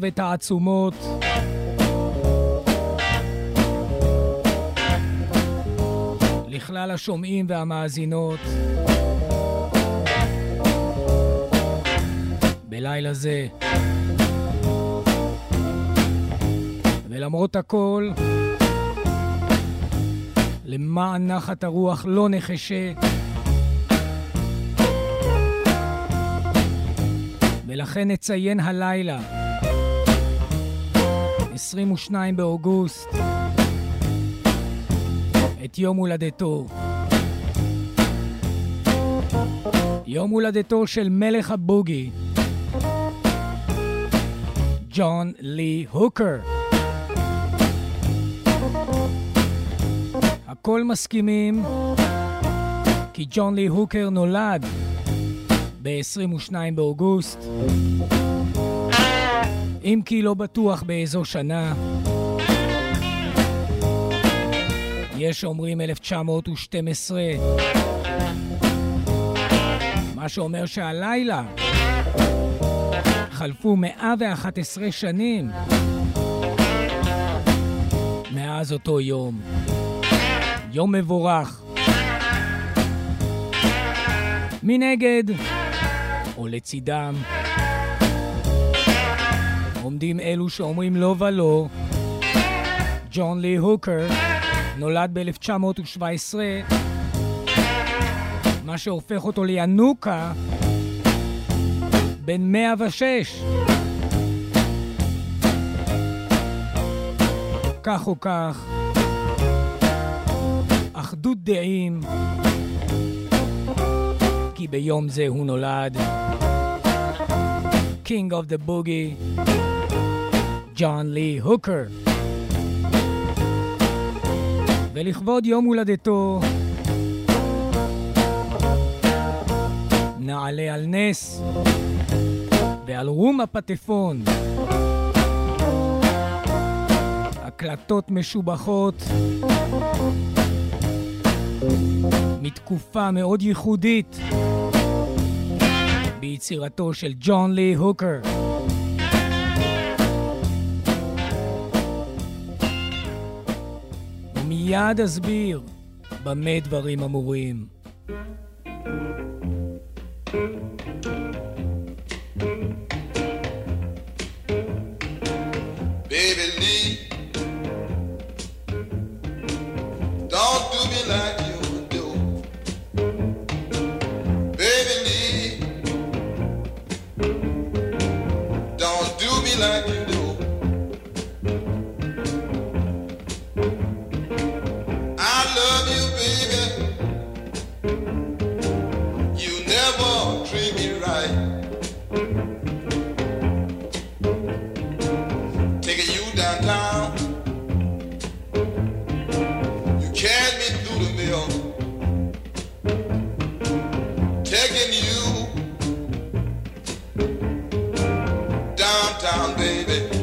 ותעצומות. לכלל השומעים והמאזינות. בלילה זה. ולמרות הכל, למען נחת הרוח לא נחשה. ולכן נציין הלילה, 22 באוגוסט, את יום הולדתו. יום הולדתו של מלך הבוגי, ג'ון לי הוקר. הכל מסכימים כי ג'ון לי הוקר נולד ב-22 באוגוסט, אם כי לא בטוח באיזו שנה. יש אומרים 1912, מה שאומר שהלילה חלפו 111 שנים מאז אותו יום. יום מבורך. מנגד, או לצידם, עומדים אלו שאומרים לא ולא, ג'ון לי הוקר נולד ב-1917, מה שהופך אותו לינוקה בן 106. כך או כך, אחדות דעים, כי ביום זה הוא נולד. King of the Boogie, ג'ון לי הוקר. ולכבוד יום הולדתו, נעלה על נס ועל רום הפטפון. הקלטות משובחות מתקופה מאוד ייחודית ביצירתו של ג'ון לי הוקר. ומיד אסביר במה דברים אמורים. Like you baby.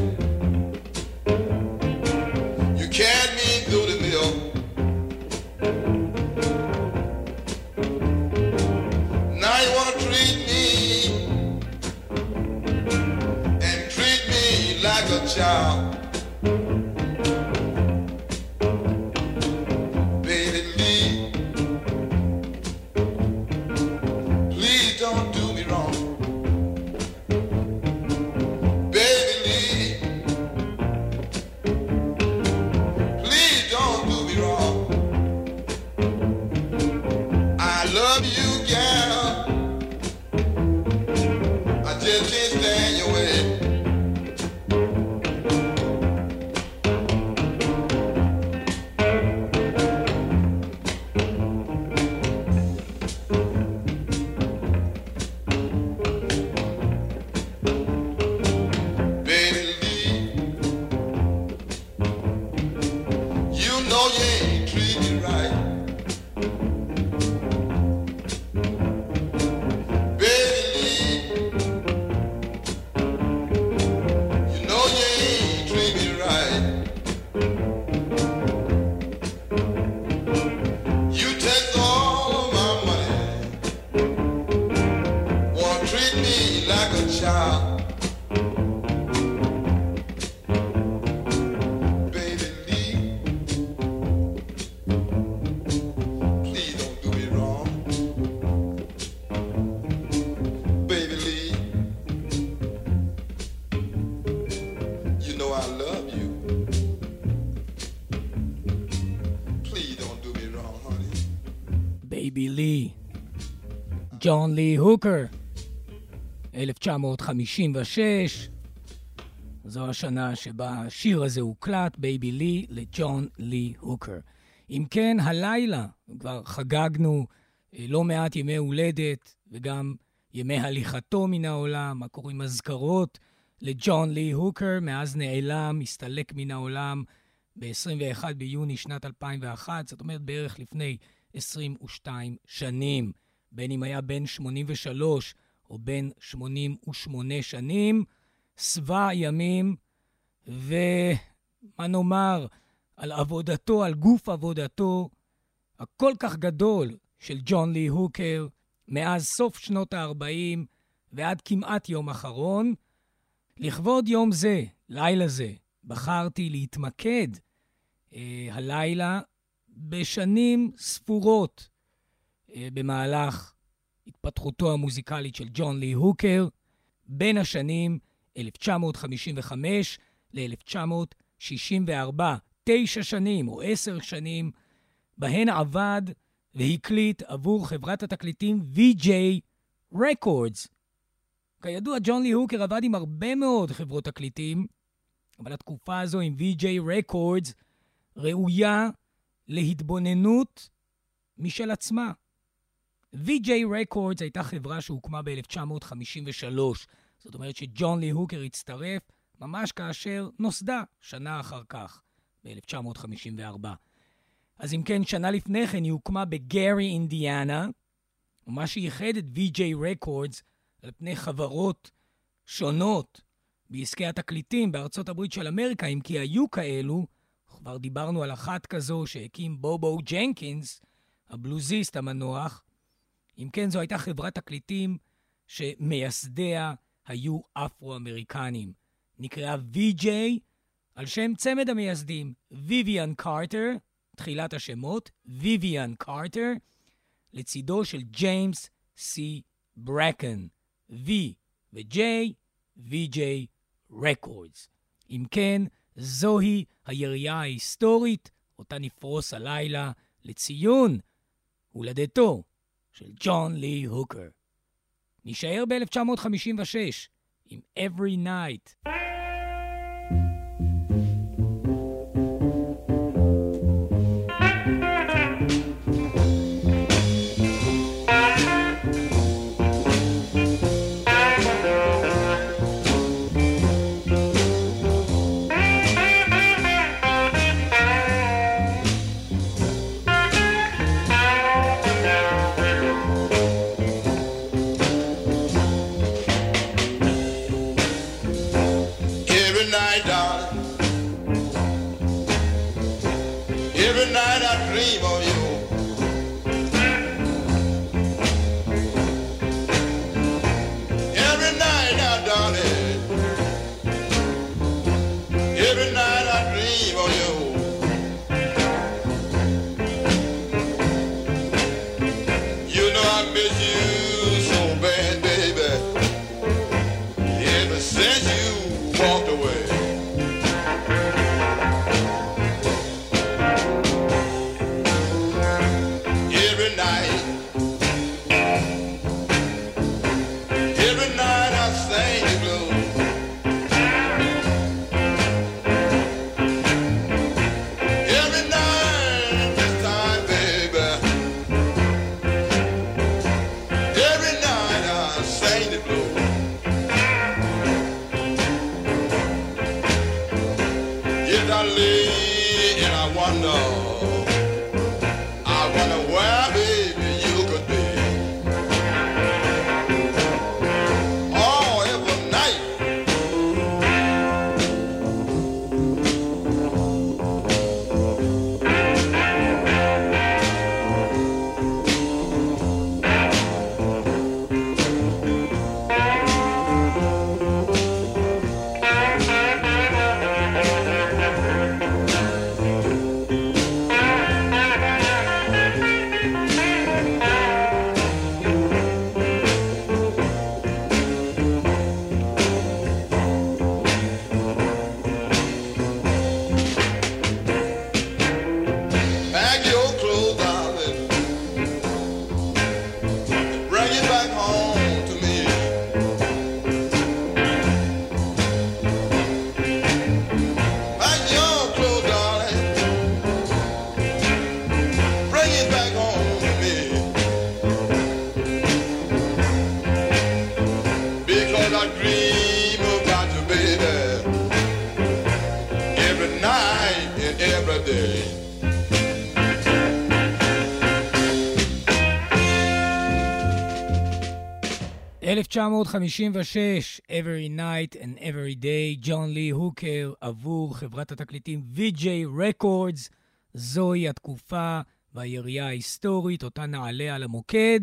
ג'ון לי הוקר, 1956. זו השנה שבה השיר הזה הוקלט, Baby Lee, לג'ון לי הוקר. אם כן, הלילה, כבר חגגנו אה, לא מעט ימי הולדת וגם ימי הליכתו מן העולם, מה קוראים אזכרות לג'ון לי הוקר, מאז נעלם, הסתלק מן העולם ב-21 ביוני שנת 2001, זאת אומרת בערך לפני 22 שנים. בין אם היה בן 83 או בן 88 שנים, שבע ימים, ומה נאמר על עבודתו, על גוף עבודתו הכל כך גדול של ג'ון לי הוקר, מאז סוף שנות ה-40 ועד כמעט יום אחרון. לכבוד יום זה, לילה זה, בחרתי להתמקד אה, הלילה בשנים ספורות במהלך התפתחותו המוזיקלית של ג'ון לי הוקר, בין השנים 1955 ל-1964, תשע שנים או עשר שנים, בהן עבד והקליט עבור חברת התקליטים VJ Records. כידוע, ג'ון לי הוקר עבד עם הרבה מאוד חברות תקליטים, אבל התקופה הזו עם VJ Records ראויה להתבוננות משל עצמה. VJ Records הייתה חברה שהוקמה ב-1953. זאת אומרת שג'ון לי הוקר הצטרף ממש כאשר נוסדה שנה אחר כך, ב-1954. אז אם כן, שנה לפני כן היא הוקמה בגארי, אינדיאנה, ומה שייחד את VJ Records על פני חברות שונות בעסקי התקליטים בארצות הברית של אמריקה, אם כי היו כאלו, כבר דיברנו על אחת כזו שהקים בובו ג'נקינס, הבלוזיסט המנוח. אם כן, זו הייתה חברת תקליטים שמייסדיה היו אפרו-אמריקנים. נקראה VJ על שם צמד המייסדים, ויvian קרטר, תחילת השמות, ויvian קרטר, לצידו של ג'יימס סי ברקן, V ו-J, VJ Records. אם כן, זוהי היריעה ההיסטורית, אותה נפרוס הלילה לציון הולדתו של ג'ון לי הוקר. נישאר ב-1956 עם Every Night. 1956, Every Night and Every Day, ג'ון לי הוקר עבור חברת התקליטים VJ Records. זוהי התקופה והיריעה ההיסטורית, אותה נעלה על המוקד.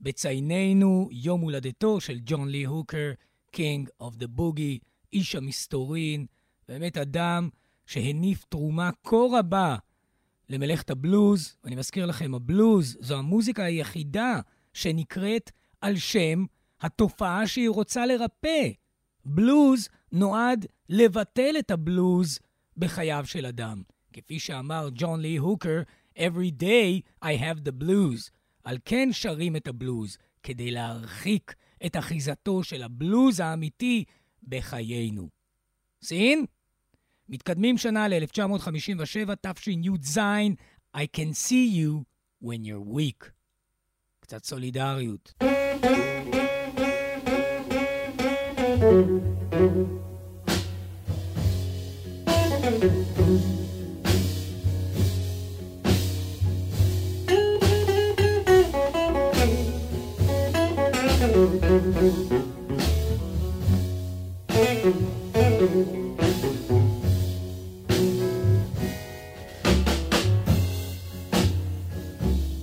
בצייננו יום הולדתו של ג'ון לי הוקר, King of the Boogie, איש המסתורין, באמת אדם שהניף תרומה כה רבה למלאכת הבלוז. ואני מזכיר לכם, הבלוז זו המוזיקה היחידה שנקראת על שם התופעה שהיא רוצה לרפא. בלוז נועד לבטל את הבלוז בחייו של אדם. כפי שאמר ג'ון לי הוקר, Every day I have the blues. על כן שרים את הבלוז, כדי להרחיק את אחיזתו של הבלוז האמיתי בחיינו. סין? מתקדמים שנה ל-1957, תשי"ז, I can see you when you're weak. קצת סולידריות.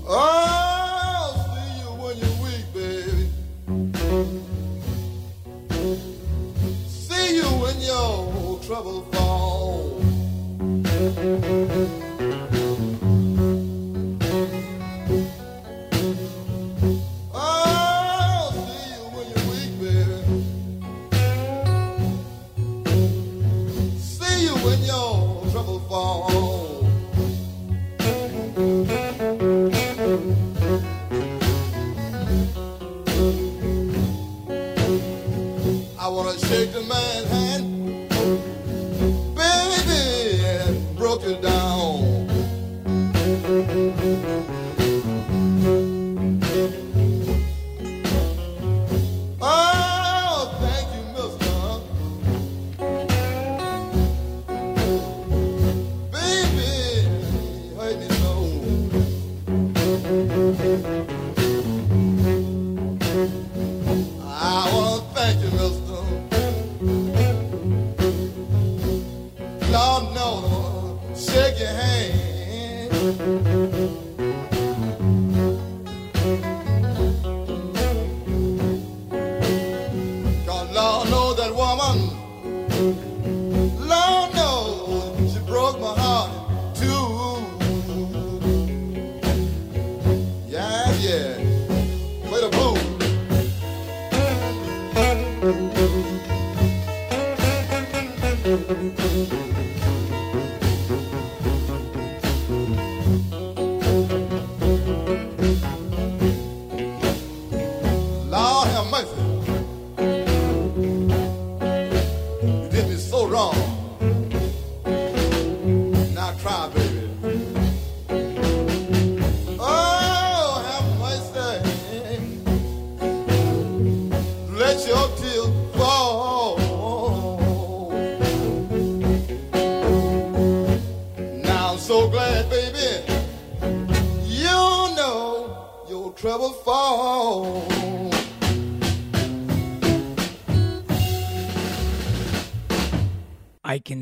I'll see you when you're weak, baby. will fall.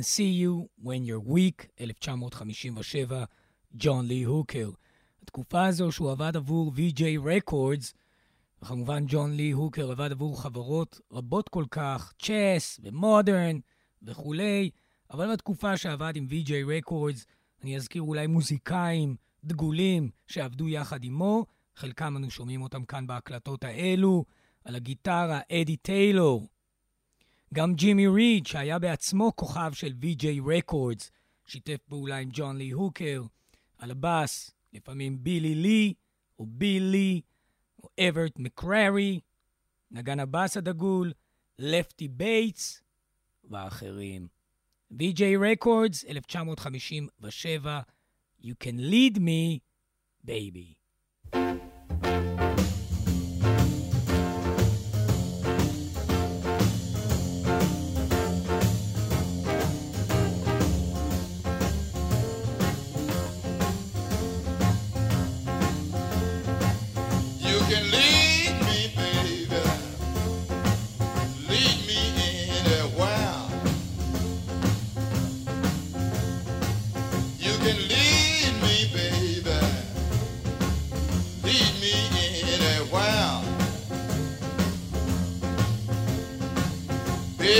See you when you're weak, 1957, ג'ון לי הוקר. התקופה הזו שהוא עבד עבור VJ Records, וכמובן ג'ון לי הוקר עבד עבור חברות רבות כל כך, צ'ס ומודרן וכולי, אבל בתקופה שעבד עם VJ Records, אני אזכיר אולי מוזיקאים דגולים שעבדו יחד עמו, חלקם אנו שומעים אותם כאן בהקלטות האלו, על הגיטרה אדי טיילור, גם ג'ימי ריד, שהיה בעצמו כוכב של VJ Records, שיתף פעולה עם ג'ון לי הוקר, על הבאס, לפעמים בילי לי, או בילי, או אברט מקררי, נגן הבאס הדגול, לפטי בייטס, ואחרים. VJ Records, 1957, You Can Lead Me, Baby. can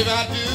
I do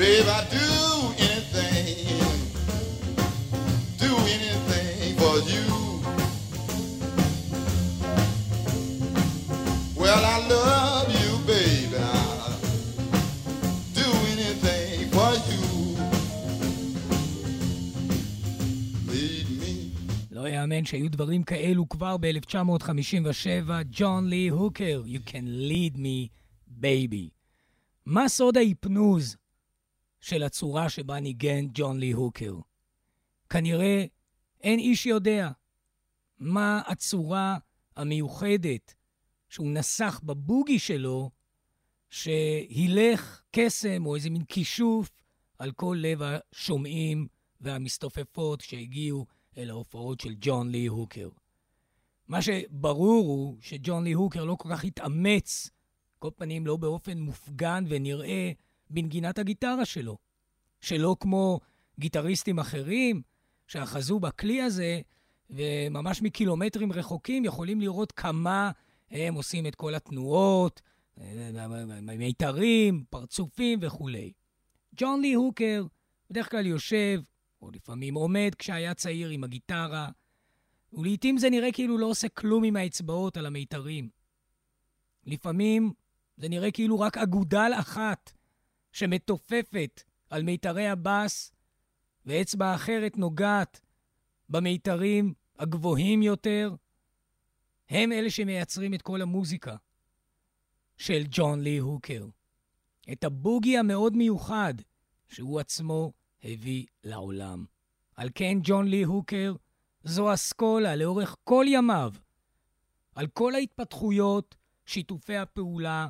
Babe, I do anything, do anything for you. Well, I love you, baby. I do anything for you. Lead me. לא יאמן שהיו דברים כאלו כבר ב-1957, ג'ון לי הוקר, You can lead me, baby. מה סוד ההיפנוז של הצורה שבה ניגן ג'ון לי הוקר? כנראה אין איש יודע מה הצורה המיוחדת שהוא נסח בבוגי שלו, שהילך קסם או איזה מין כישוף על כל לב השומעים והמסתופפות שהגיעו אל ההופעות של ג'ון לי הוקר. מה שברור הוא שג'ון לי הוקר לא כל כך התאמץ, כל פנים לא באופן מופגן ונראה, בנגינת הגיטרה שלו. שלא כמו גיטריסטים אחרים שאחזו בכלי הזה, וממש מקילומטרים רחוקים יכולים לראות כמה הם עושים את כל התנועות, מיתרים, פרצופים וכולי. ג'ון לי הוקר בדרך כלל יושב, או לפעמים עומד כשהיה צעיר עם הגיטרה, ולעיתים זה נראה כאילו לא עושה כלום עם האצבעות על המיתרים. לפעמים זה נראה כאילו רק אגודל אחת שמתופפת על מיתרי הבאס, ואצבע אחרת נוגעת במיתרים הגבוהים יותר. הם אלה שמייצרים את כל המוזיקה של ג'ון לי הוקר. את הבוגי המאוד מיוחד שהוא עצמו הביא לעולם. על כן ג'ון לי הוקר זו אסכולה לאורך כל ימיו, על כל ההתפתחויות, שיתופי הפעולה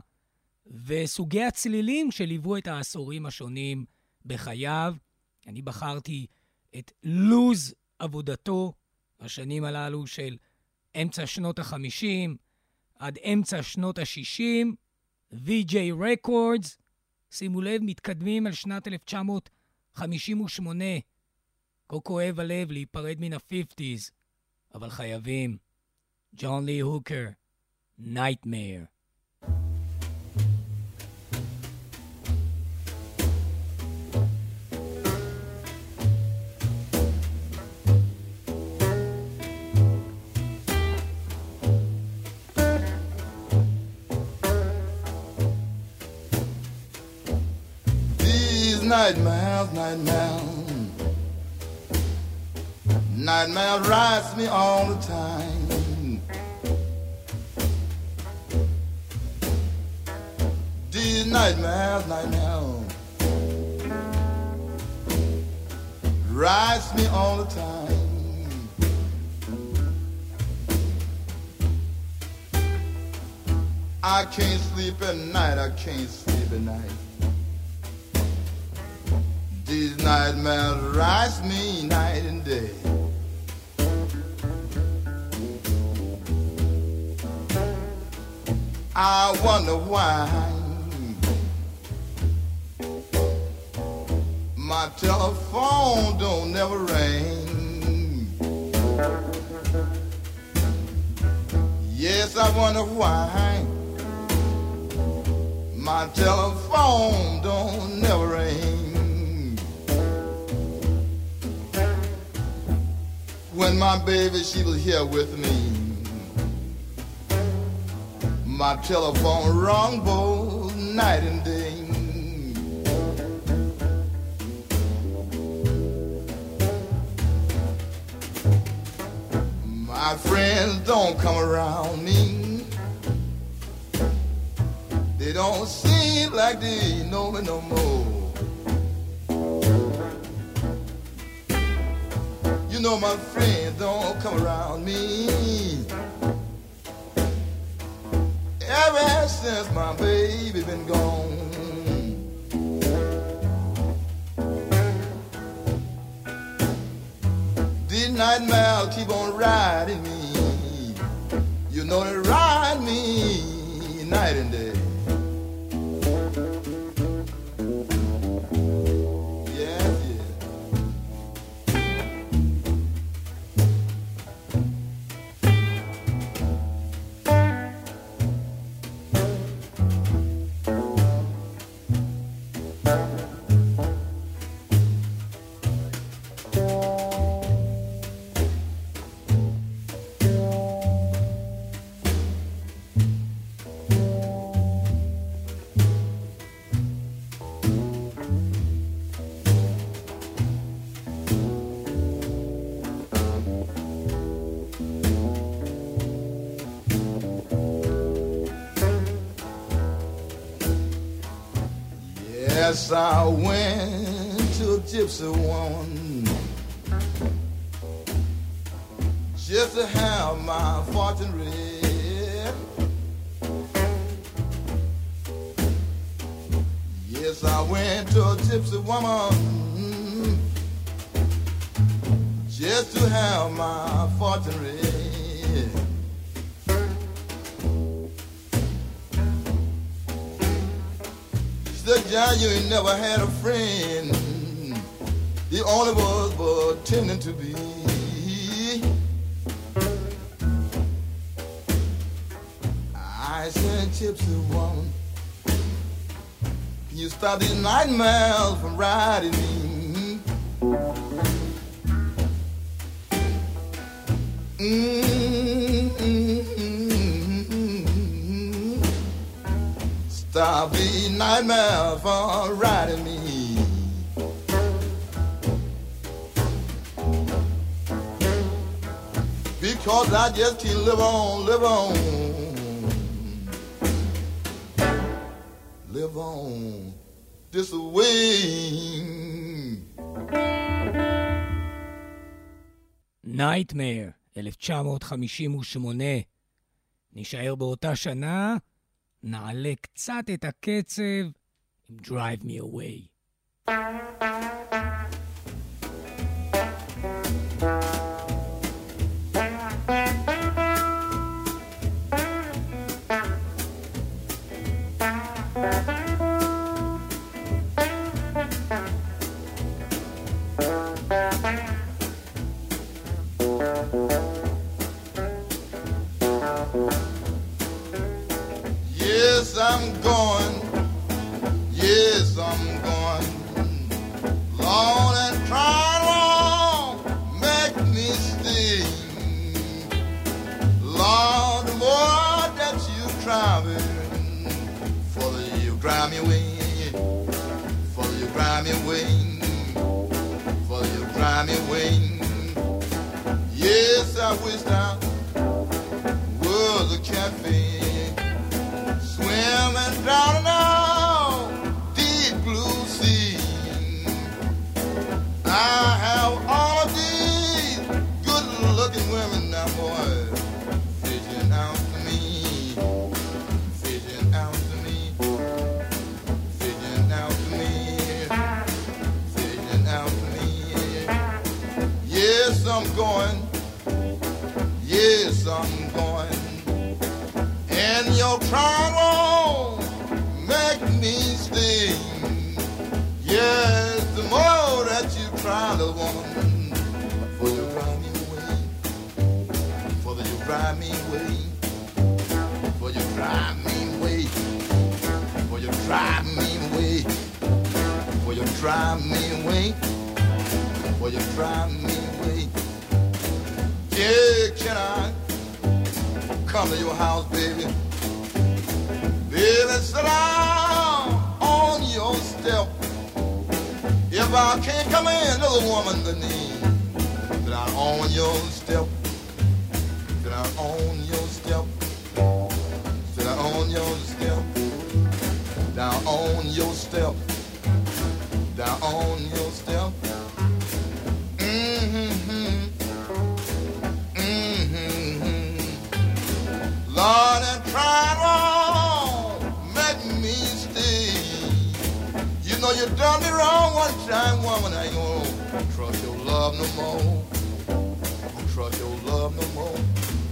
וסוגי הצלילים שליוו את העשורים השונים בחייו. אני בחרתי את לוז עבודתו, השנים הללו של אמצע שנות ה-50 עד אמצע שנות ה-60, VJ Records, שימו לב, מתקדמים על שנת 1958. כה כואב הלב להיפרד מן ה-50's, אבל חייבים. ג'ון לי הוקר, Nightmare. Nightmares, nightmares rise me all the time. These nightmares, nightmares, rise me all the time. I can't sleep at night, I can't sleep at night. These nightmares rise me night and day. I wonder why my telephone don't never ring. Yes, I wonder why my telephone don't never ring. When my baby she was here with me my telephone rung both night and day. My friends don't come around me. They don't seem like they know me no more. You know my friends don't come around me ever since my baby been gone. These nightmares keep on riding me. You know they ride me night and day. Yes, I went to a gypsy woman just to have my fortune read. Yes, I went to a gypsy woman just to have my fortune read. John, you ain't never had a friend. The only was pretending to be. I said, Gypsy woman, you stop these nightmares from riding me? Mm-hmm. Stop these nightmares from riding me. Because I just can't live on, live on. Live on this way. נייטמר, 1958. נישאר באותה שנה, נעלה קצת את הקצב עם Drive Me Away. myself. If I can't come in, little woman, the need then I own your step, Then I own your step, Then I own your step, Then I own your step, Then I own You done me wrong one time, woman. I ain't gonna trust your love no more. Don't trust your love no more.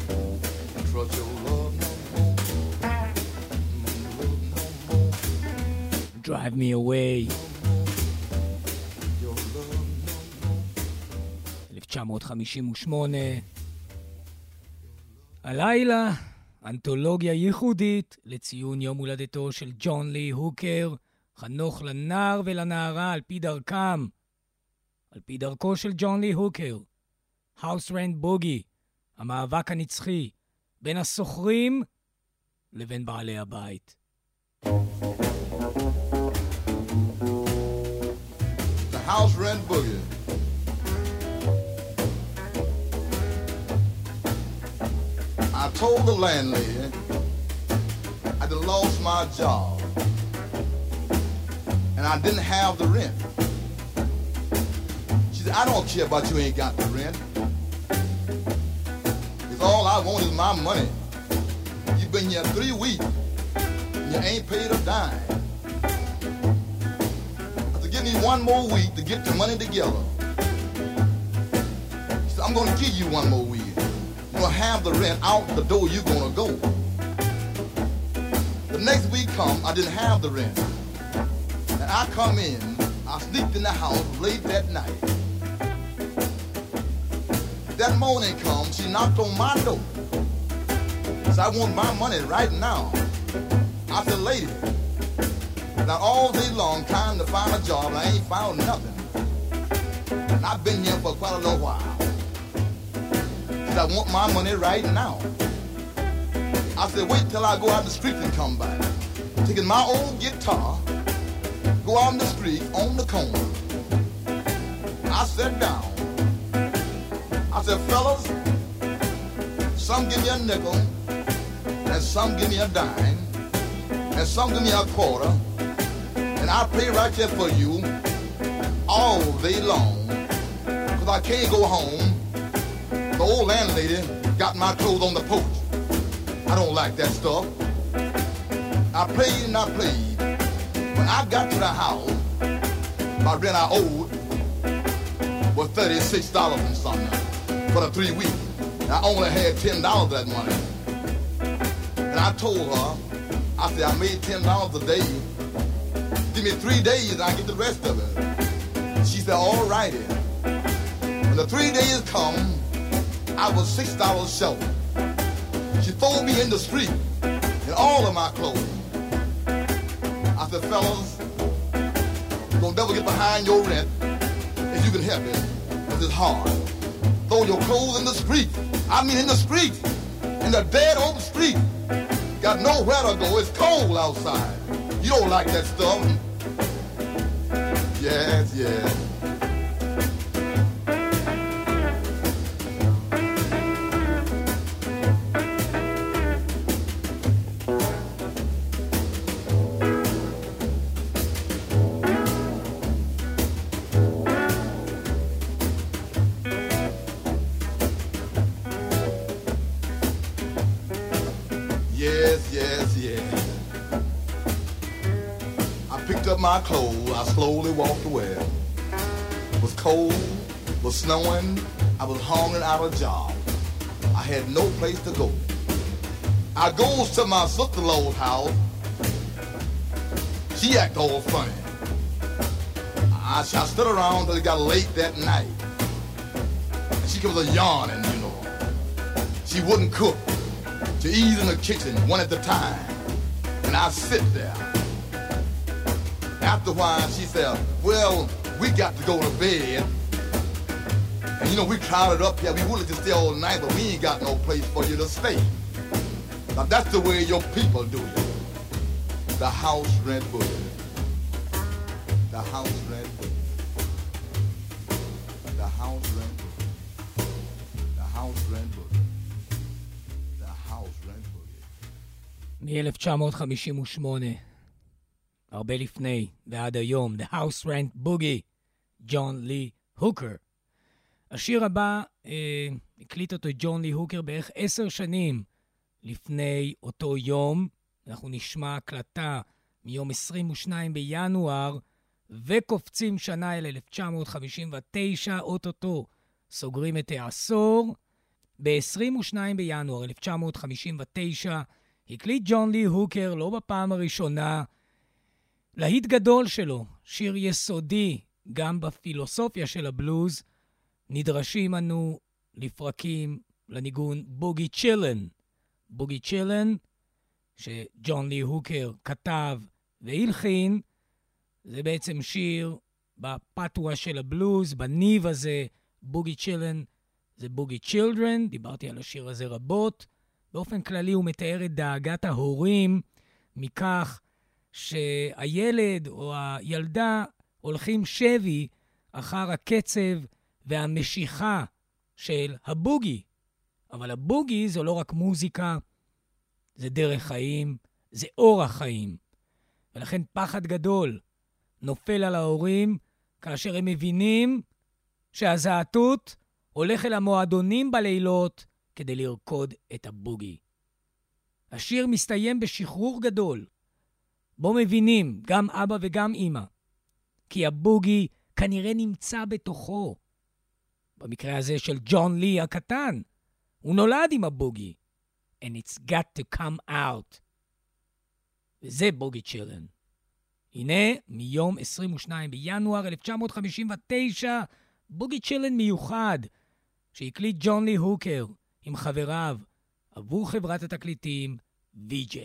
Don't trust your love no more. Mm, no more. Drive me away. Your love no more. 1958. הלילה, אנתולוגיה ייחודית לציון יום הולדתו של ג'ון לי הוקר, חנוך לנער ולנערה על פי דרכם, על פי דרכו של ג'ון לי הוקר. House Rent Boogie, המאבק הנצחי בין השוכרים לבין בעלי הבית. The house rent. I told the landlady I would lost my job and I didn't have the rent. She said, I don't care about you ain't got the rent. Because all I want is my money. You've been here three weeks and you ain't paid a dime. I said, give me one more week to get the money together. She said, I'm gonna give you one more week. You're gonna have the rent out the door you're gonna go. The next week come, I didn't have the rent. I come in, I sneaked in the house late that night. That morning come, she knocked on my door. Said, I want my money right now. I said, lady, now all day long trying to find a job, I ain't found nothing. And I've been here for quite a little while. I want my money right now. I said, wait till I go out the street and come back. Taking my old guitar, in the street on the corner. I sat down. I said, fellas, some give me a nickel, and some give me a dime, and some give me a quarter, and I play right there for you all day long. Cause I can't go home. The old landlady got my clothes on the porch. I don't like that stuff. I played and I played. When I got to the house, my rent I owed was $36 and something for the three weeks. And I only had $10 of that money. And I told her, I said, I made $10 a day. Give me three days and I get the rest of it. She said, all righty. When the three days come, I was $6 short. She threw me in the street in all of my clothes. Said, fellas, gonna never get behind your rent if you can help it, because it's hard. Throw your clothes in the street. I mean in the street. In the dead open street. Got nowhere to go. It's cold outside. You don't like that stuff. Yes. Yes, clothes. I slowly walked away. It was cold, it was snowing, I was hungry out of job. I had no place to go. I goes to my sister-in-law's house. She act all funny. I, I stood around till it got late that night. And she comes a yawning, you know. She wouldn't cook. She eat in the kitchen one at a time. And I sit there. After a while, she said, well, we got to go to bed. And you know, we crowded up here. We wanted to stay all night, but we ain't got no place for you to stay. Now that's the way your people do it. The house rent boogie. The house rent boogie. The house rent boogie. The house rent boogie. The house rent boogie. מ-1958, הרבה לפני ועד היום, The House Rent Boogie, ג'ון לי הוקר. השיר הבא, אה, הקליט אותו ג'ון לי הוקר בערך עשר שנים לפני אותו יום. אנחנו נשמע הקלטה מיום 22 בינואר, וקופצים שנה אל 1959, אוטוטו סוגרים את העשור. ב-22 בינואר 1959 הקליט ג'ון לי הוקר, לא בפעם הראשונה, להיט גדול שלו, שיר יסודי גם בפילוסופיה של הבלוז, נדרשים אנו לפרקים לניגון בוגי צ'ילן. בוגי צ'ילן, שג'ון לי הוקר כתב והלחין, זה בעצם שיר בפטואה של הבלוז, בניב הזה, Boogie Chillen זה Boogie Children, דיברתי על השיר הזה רבות. באופן כללי הוא מתאר את דאגת ההורים מכך שהילד או הילדה הולכים שבי אחר הקצב והמשיכה של הבוגי. אבל הבוגי זה לא רק מוזיקה, זה דרך חיים, זה אורח חיים. ולכן פחד גדול נופל על ההורים כאשר הם מבינים שהזעתות הולך אל המועדונים בלילות כדי לרקוד את הבוגי. השיר מסתיים בשחרור גדול, בו מבינים, גם אבא וגם אימא, כי הבוגי כנראה נמצא בתוכו. במקרה הזה של ג'ון לי הקטן, הוא נולד עם הבוגי. And it's got to come out. וזה בוגי צ'ילן. הנה, מיום 22 בינואר 1959, בוגי צ'ילן מיוחד, שהקליט ג'ון לי הוקר עם חבריו עבור חברת התקליטים VJ.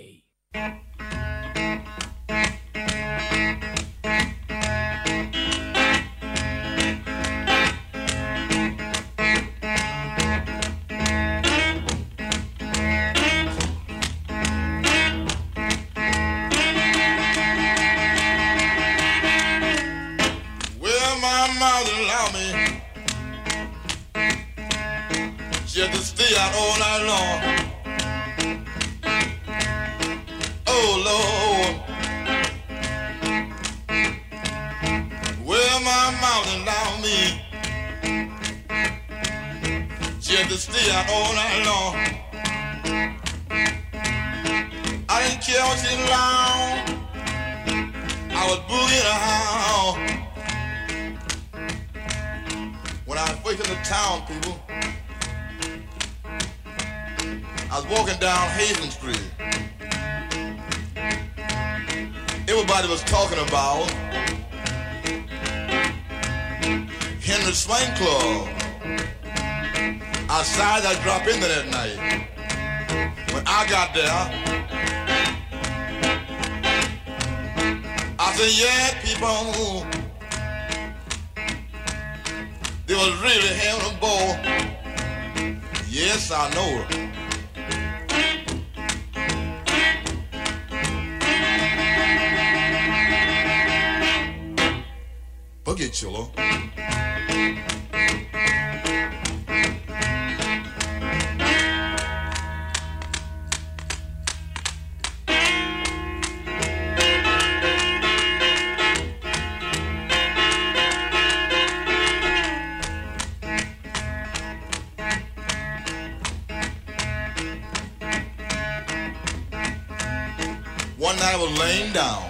I was laying down.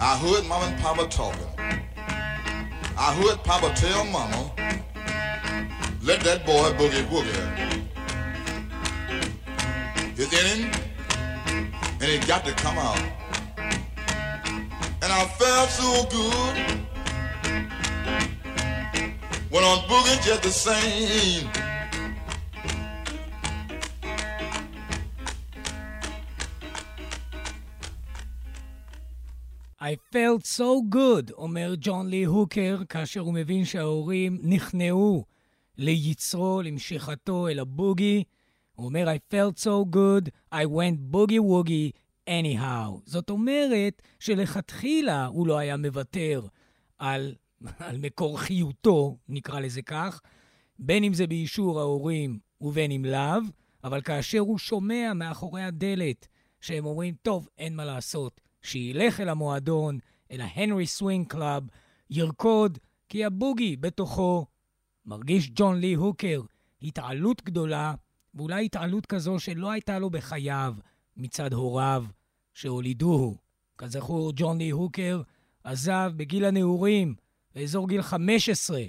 I heard Mama and Papa talking. I heard Papa tell Mama let that boy boogie woogie. It's in him, and it got to come out. And I felt so good when I'm boogie just the same. Felt so good, אומר ג'ון לי הוקר, כאשר הוא מבין שההורים נכנעו ליצרו, למשיכתו אל הבוגי. הוא אומר, I felt so good, I went boogie woogie anyhow. זאת אומרת שלכתחילה הוא לא היה מוותר על, על מקור חיותו, נקרא לזה כך, בין אם זה באישור ההורים ובין אם לאו, אבל כאשר הוא שומע מאחורי הדלת שהם אומרים, טוב, אין מה לעשות, שילך אל המועדון, אל ההנרי סווינג קלאב, ירקוד, כי הבוגי בתוכו. מרגיש ג'ון לי הוקר התעלות גדולה, ואולי התעלות כזו שלא הייתה לו בחייו מצד הוריו שהולידוהו. כזכור, ג'ון לי הוקר עזב בגיל הנעורים, באזור גיל 15,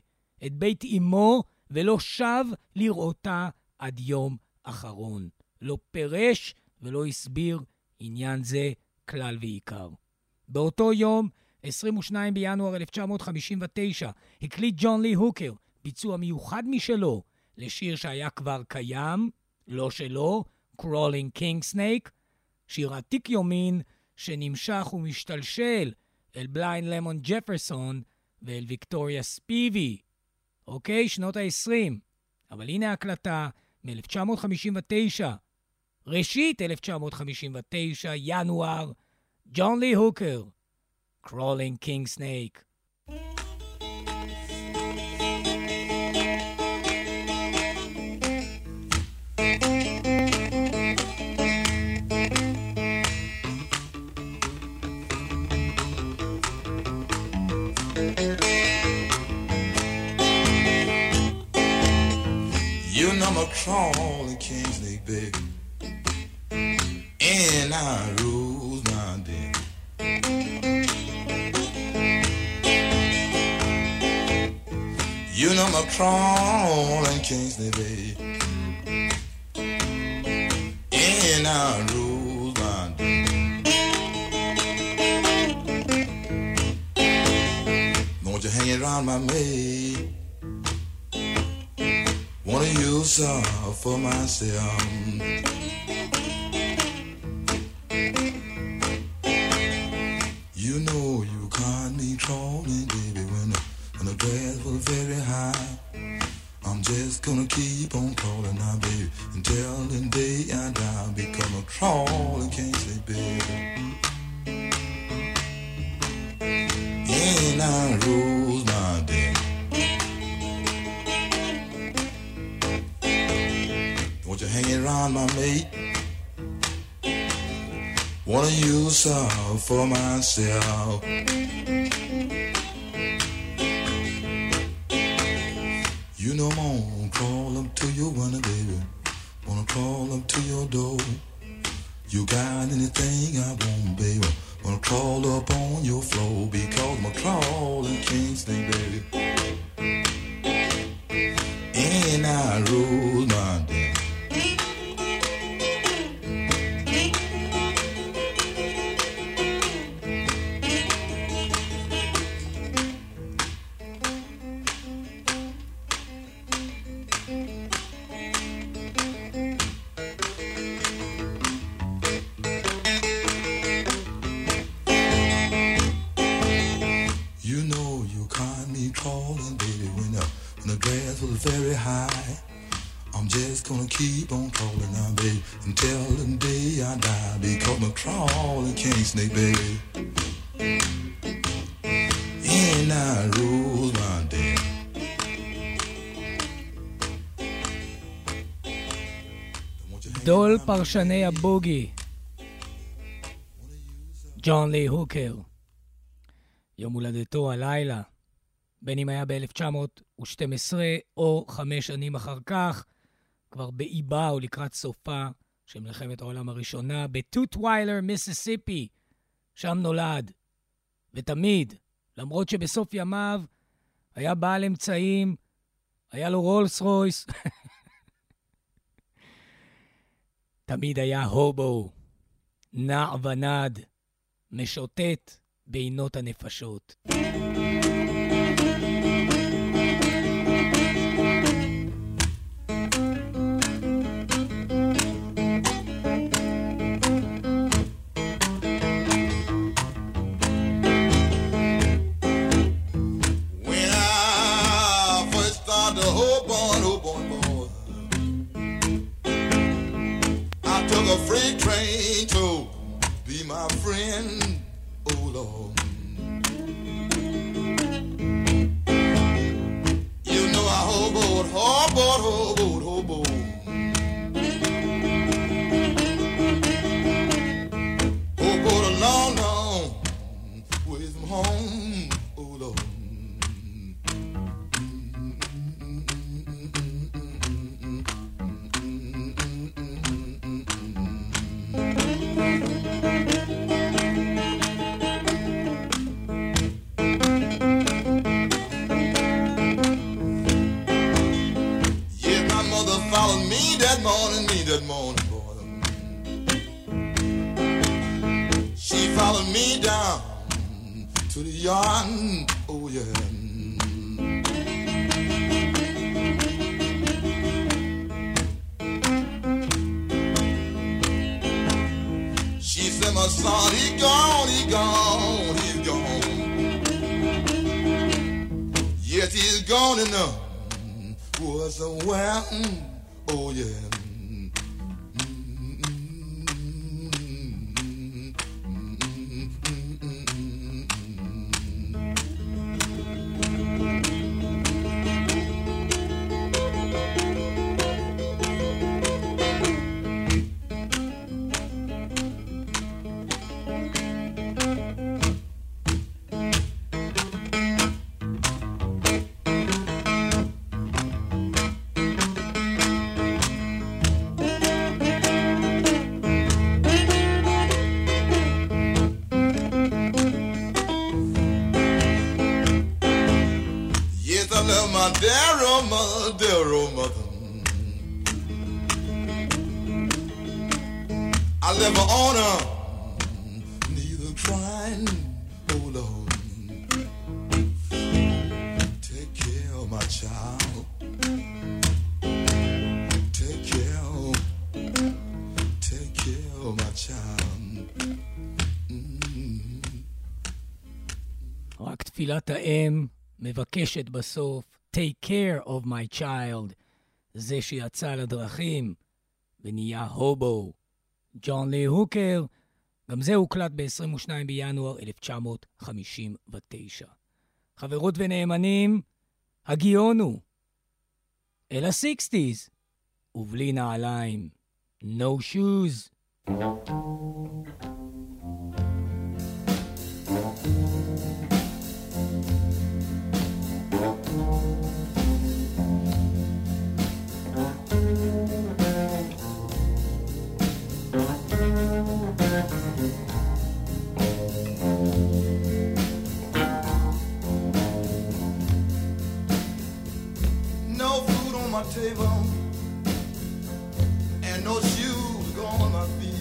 את בית אמו, ולא שב לראותה עד יום אחרון. לא פירש ולא הסביר עניין זה כלל ועיקר. באותו יום, 22 בינואר 1959, הקליט ג'ון לי הוקר ביצוע מיוחד משלו לשיר שהיה כבר קיים, לא שלו, Crawling King Snake, שיר עתיק יומין שנמשך ומשתלשל אל בליין למון ג'פרסון ואל ויקטוריה ספיבי. אוקיי, שנות ה-20. אבל הנה ההקלטה מ-1959, ראשית 1959, ינואר, ג'ון לי הוקר, Crawling King Snake. You know my crawling king snake, baby. And I rules my day. You know my crawling king snake, baby. And I rules my day. Don't you hang around my maid. Wanna use her for myself. Around my mate? Wanna use her for myself. You know I'm gonna crawl up to your window, baby. Wanna crawl up to your door. You got anything I want, baby? Wanna crawl up on your floor because a crawling king snake, baby. And I rule פרשני הבוגי, ג'ון לי הוקר. יום הולדתו הלילה, בין אם היה ב-1912 או חמש שנים אחר כך, כבר באיבה או לקראת סופה של מלחמת העולם הראשונה, בטוטוויילר, מיסיסיפי, שם נולד. ותמיד, למרות שבסוף ימיו היה בעל אמצעים, היה לו רולס רויס, תמיד היה הובו, נע ונד, משוטט בעינות הנפשות. dear old mother. I live an honor, neither crying or alone. Take care of my child. Take care, take care of my child. Mm-hmm. רק תפילת האם מבקשת בסוף take care of my child, זה שיצא לדרכים ונהיה הובו. ג'ון לי הוקר, גם זה הוקלט ב-22 בינואר 1959. חברות ונאמנים, הגיונו. אל ה-60's, ובלי נעליים. No shoes. table and no shoes on my feet.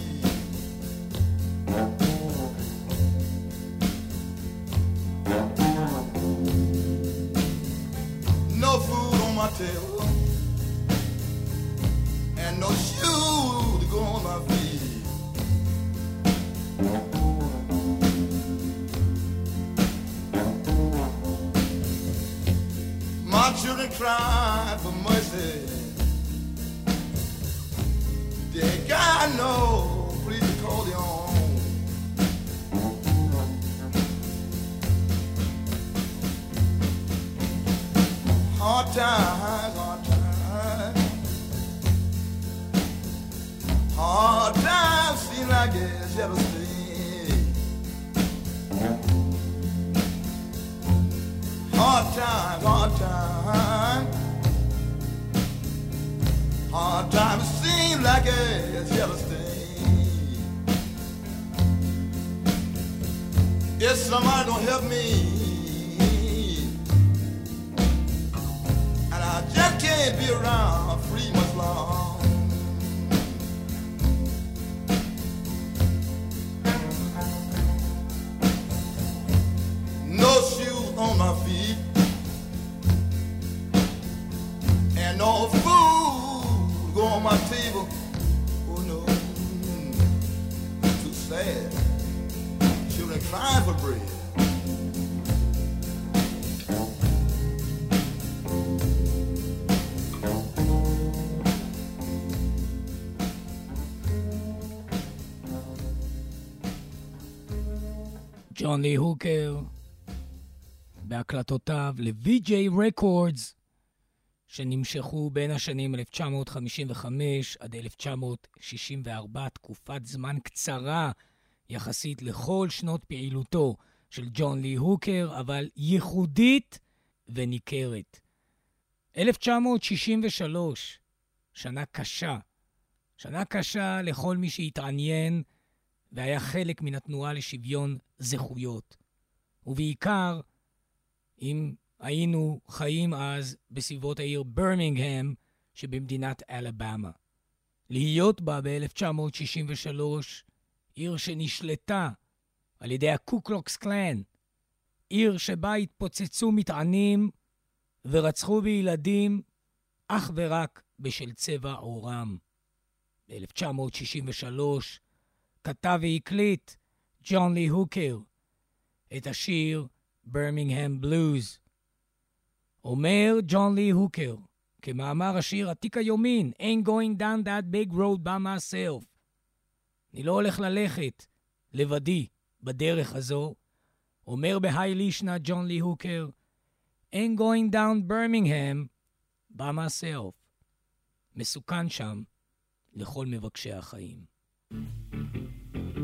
ג'ון לי הוקר, בהקלטותיו ל-VJ Records, שנמשכו בין השנים 1955 עד 1964, תקופת זמן קצרה יחסית לכל שנות פעילותו של ג'ון לי הוקר, אבל ייחודית וניכרת. 1963, שנה קשה. שנה קשה לכל מי שהתעניין והיה חלק מן התנועה לשוויון זכויות. ובעיקר, אם היינו חיים אז בסביבות העיר ברמינגהם שבמדינת אלבמה. להיות בה ב-1963, עיר שנשלטה על ידי הקוקלוקס קלן, עיר שבה התפוצצו מטענים ורצחו בילדים אך ורק בשל צבע עורם. ב-1963 כתב והקליט ג'ון לי הוקר את השיר ברמינגהם בלוז. אומר ג'ון לי הוקר, כמאמר השיר עתיק היומין, Ain't going down that big road by myself. אני לא הולך ללכת לבדי בדרך הזו. אומר בהיי לישנה ג'ון לי הוקר, Ain't going down Birmingham by myself. מסוכן שם לכל מבקשי החיים. Thank you.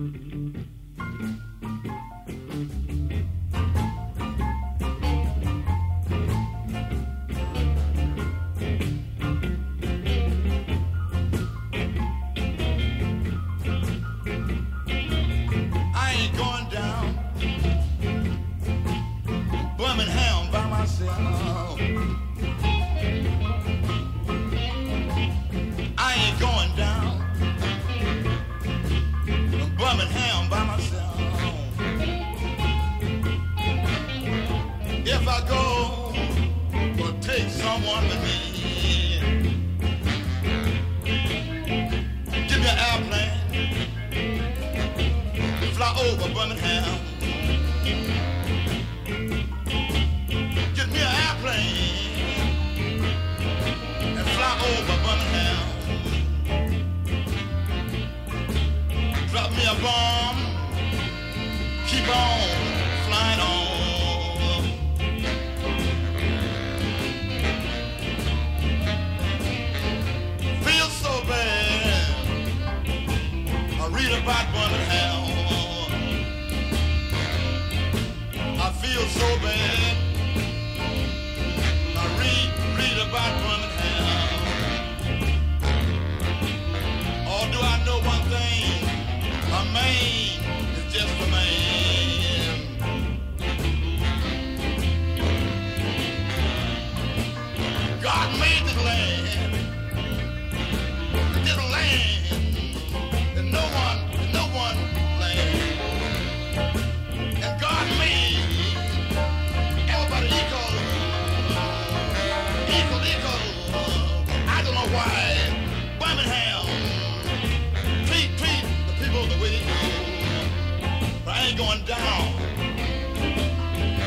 Going down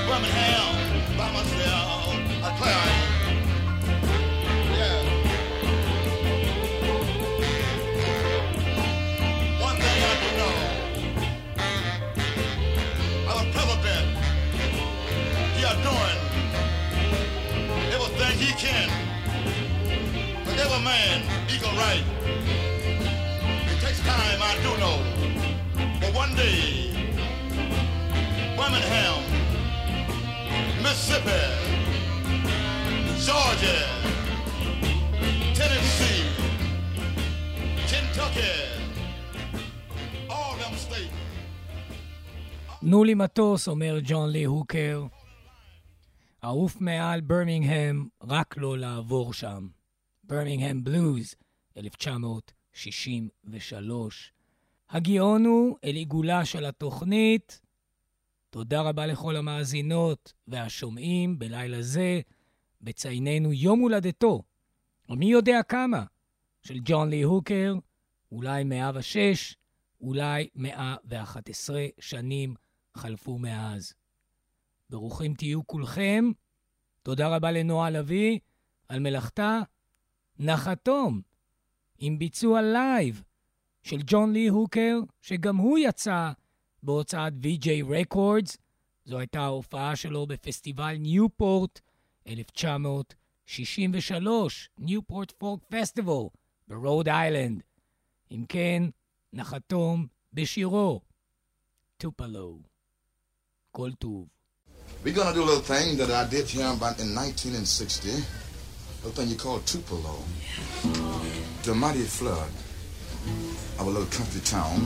Birmingham by myself. I are doing everything he can for every man equal right. It takes time, I do know. But one day, Birmingham, Mississippi, Georgia, Tennessee, Kentucky, all them states. תנו לי מטוס, אומר ג'ון לי הוקר. אעוף מעל ברמינגהם, רק לא לעבור שם. ברמינגהם בלוז, 1963. הגאון הוא אל עיגולה של התוכנית. תודה רבה לכל המאזינות והשומעים בלילה זה, בצייננו יום הולדתו, או מי יודע כמה, של ג'ון לי הוקר, אולי 106, אולי 111 שנים חלפו מאז. ברוכים תהיו כולכם. תודה רבה לנועה לביא על מלאכתה. נחתום עם ביצוע live של ג'ון לי הוקר, שגם הוא יצא בהוצאת Vee-Jay Records. זו הייתה ההופעה שלו בפסטיבל ניופורט 1963, Newport Folk Festival ברוד איילנד. אם כן, נחתום בשירו, טופלו. כל טוב. We're gonna do a little thing that I did here about in 1960. A little thing you call Tupelo. The mighty flood of a little country town.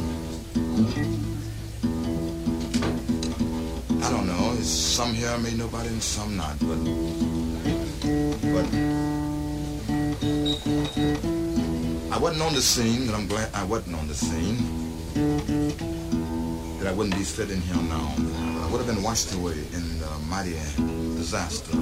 I don't know. It's some here I made nobody and some not, but but I wasn't on the scene, and I'm glad I wasn't on the scene. That I wouldn't be sitting here now. I would have been washed away in the mighty disaster.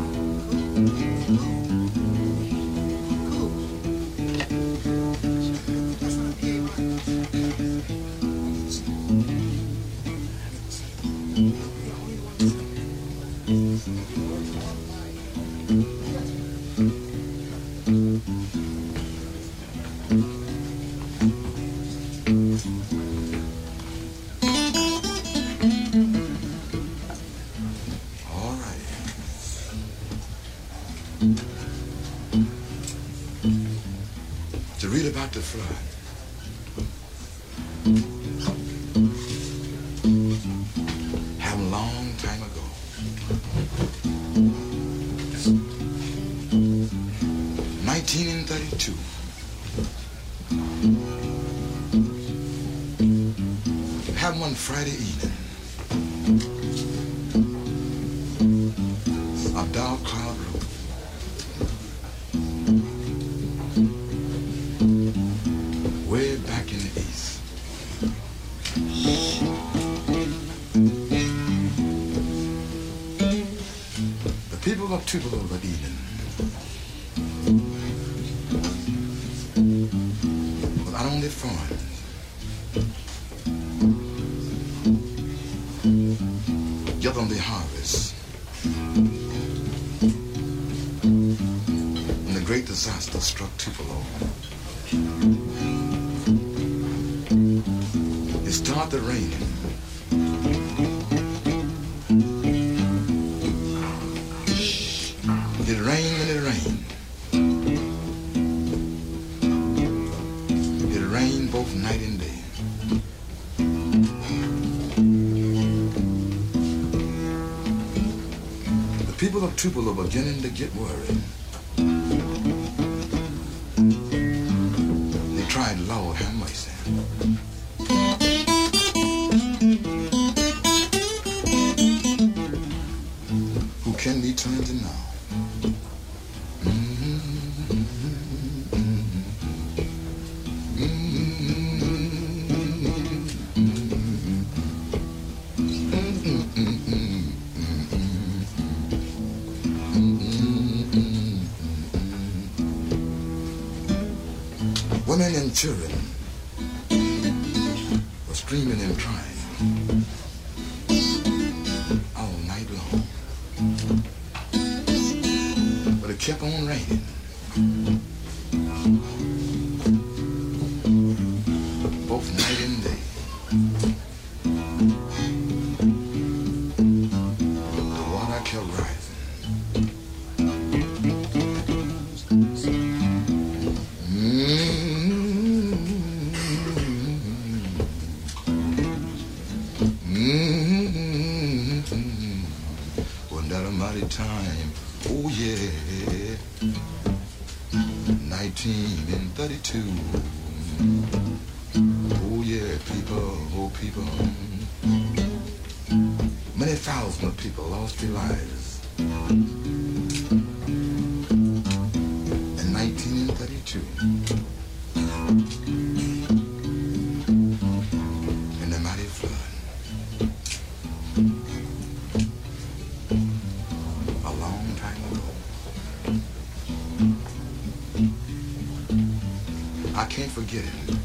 Friday evening. A dark cloud road. Way back in the east. The people of Tupelo that evening was out on their struck Tupelo. It started raining. It rained and it rained. It rained both night and day. The people of Tupelo beginning to get worried. Forget it.